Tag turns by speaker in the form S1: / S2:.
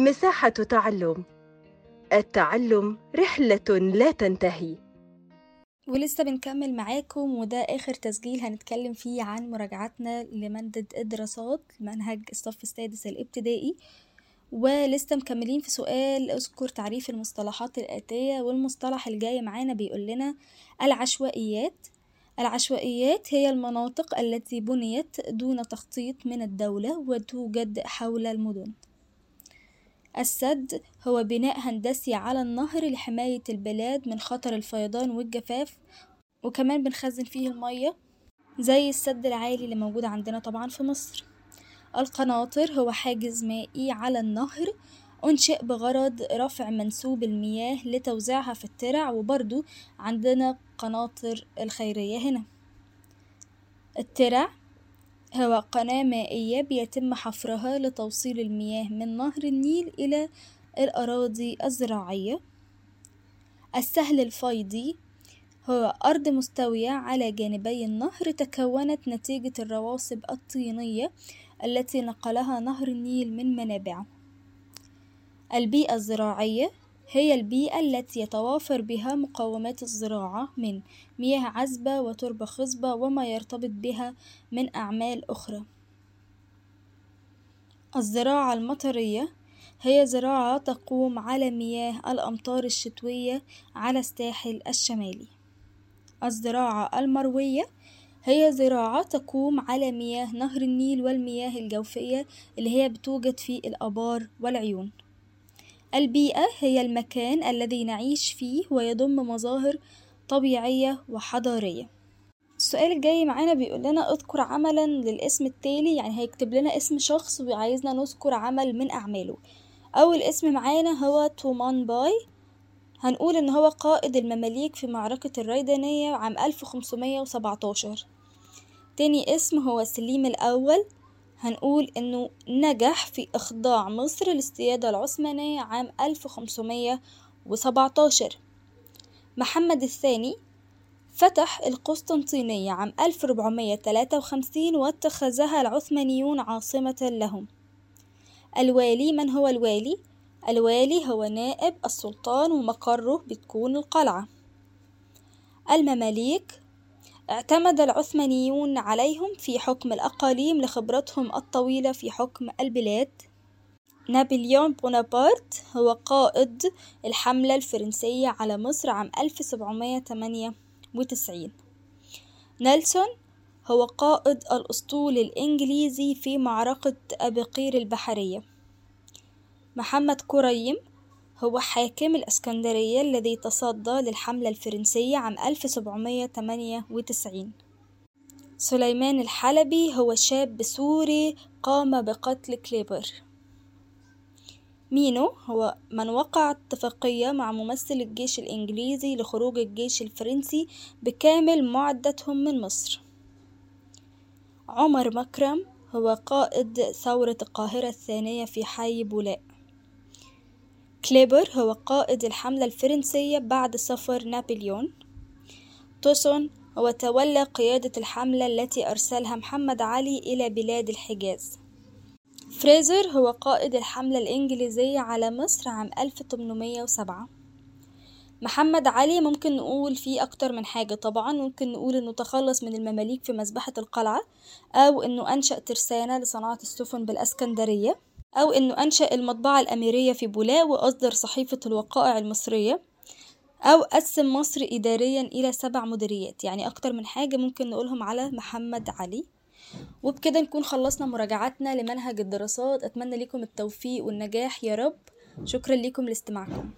S1: مساحة تعلم. التعلم رحلة لا تنتهي.
S2: ولسه بنكمل معاكم وده آخر تسجيل هنتكلم فيه عن مراجعتنا لمادة الدراسات منهج الصف السادس الابتدائي. ولسه مكملين في سؤال اذكر تعريف المصطلحات الآتية. والمصطلح الجاي معانا بيقول لنا العشوائيات. العشوائيات هي المناطق التي بنيت دون تخطيط من الدولة وتوجد حول المدن. السد هو بناء هندسي على النهر لحماية البلاد من خطر الفيضان والجفاف وكمان بنخزن فيه المية زي السد العالي اللي موجود عندنا طبعا في مصر. القناطر هو حاجز مائي على النهر أنشئ بغرض رفع منسوب المياه لتوزيعها في الترع وبرضو عندنا قناطر الخيرية هنا. الترع هو قناة مائية بيتم حفرها لتوصيل المياه من نهر النيل إلى الأراضي الزراعية. السهل الفيضي هو أرض مستوية على جانبي النهر تكونت نتيجة الرواسب الطينية التي نقلها نهر النيل من منابعه. البيئة الزراعية هي البيئة التي يتوافر بها مقومات الزراعة من مياه عذبة وتربة خصبة وما يرتبط بها من أعمال أخرى. الزراعة المطرية هي زراعة تقوم على مياه الأمطار الشتوية على الساحل الشمالي. الزراعة المروية هي زراعة تقوم على مياه نهر النيل والمياه الجوفية اللي هي بتوجد في الآبار والعيون. البيئة هي المكان الذي نعيش فيه ويضم مظاهر طبيعية وحضارية. السؤال الجاي معانا بيقول لنا اذكر عملا للاسم التالي يعني هيكتب لنا اسم شخص وعايزنا نذكر عمل من أعماله. أول اسم معانا هو تومان باي. هنقول إن هو قائد المماليك في معركة الريدانية عام 1517 تاني اسم هو سليم الأول. هنقول إنه نجح في إخضاع مصر للسيادة العثمانية عام 1517 محمد الثاني فتح القسطنطينية عام 1453 واتخذها العثمانيون عاصمة لهم. الوالي من هو الوالي؟ الوالي هو نائب السلطان ومقره بتكون القلعة. المماليك اعتمد العثمانيون عليهم في حكم الأقاليم لخبرتهم الطويلة في حكم البلاد. نابليون بونابرت هو قائد الحملة الفرنسية على مصر عام 1798 نيلسون هو قائد الأسطول الإنجليزي في معركة أبي قير البحرية. محمد كريم هو حاكم الإسكندرية الذي تصدى للحملة الفرنسية عام 1798 سليمان الحلبي هو شاب سوري قام بقتل كليبر. مينو هو من وقع اتفاقية مع ممثل الجيش الإنجليزي لخروج الجيش الفرنسي بكامل معداتهم من مصر. عمر مكرم هو قائد ثورة القاهرة الثانية في حي بولاق كليبر هو قائد الحملة الفرنسية بعد سفر نابليون. توسون هو تولى قيادة الحملة التي أرسلها محمد علي إلى بلاد الحجاز. فريزر هو قائد الحملة الإنجليزية على مصر عام 1807 محمد علي ممكن نقول فيه أكتر من حاجة. طبعا ممكن نقول إنه تخلص من المماليك في مذبحة القلعة أو إنه أنشأ ترسانة لصناعة السفن بالأسكندرية. أو إنه أنشأ المطبعة الأميرية في بولاء وأصدر صحيفة الوقائع المصرية أو قسم مصر إداريا إلى سبع مديريات. يعني أكتر من حاجة ممكن نقولهم على محمد علي. وبكده نكون خلصنا مراجعتنا لمنهج الدراسات. أتمنى لكم التوفيق والنجاح. يا رب. شكرا لكم لاستماعكم.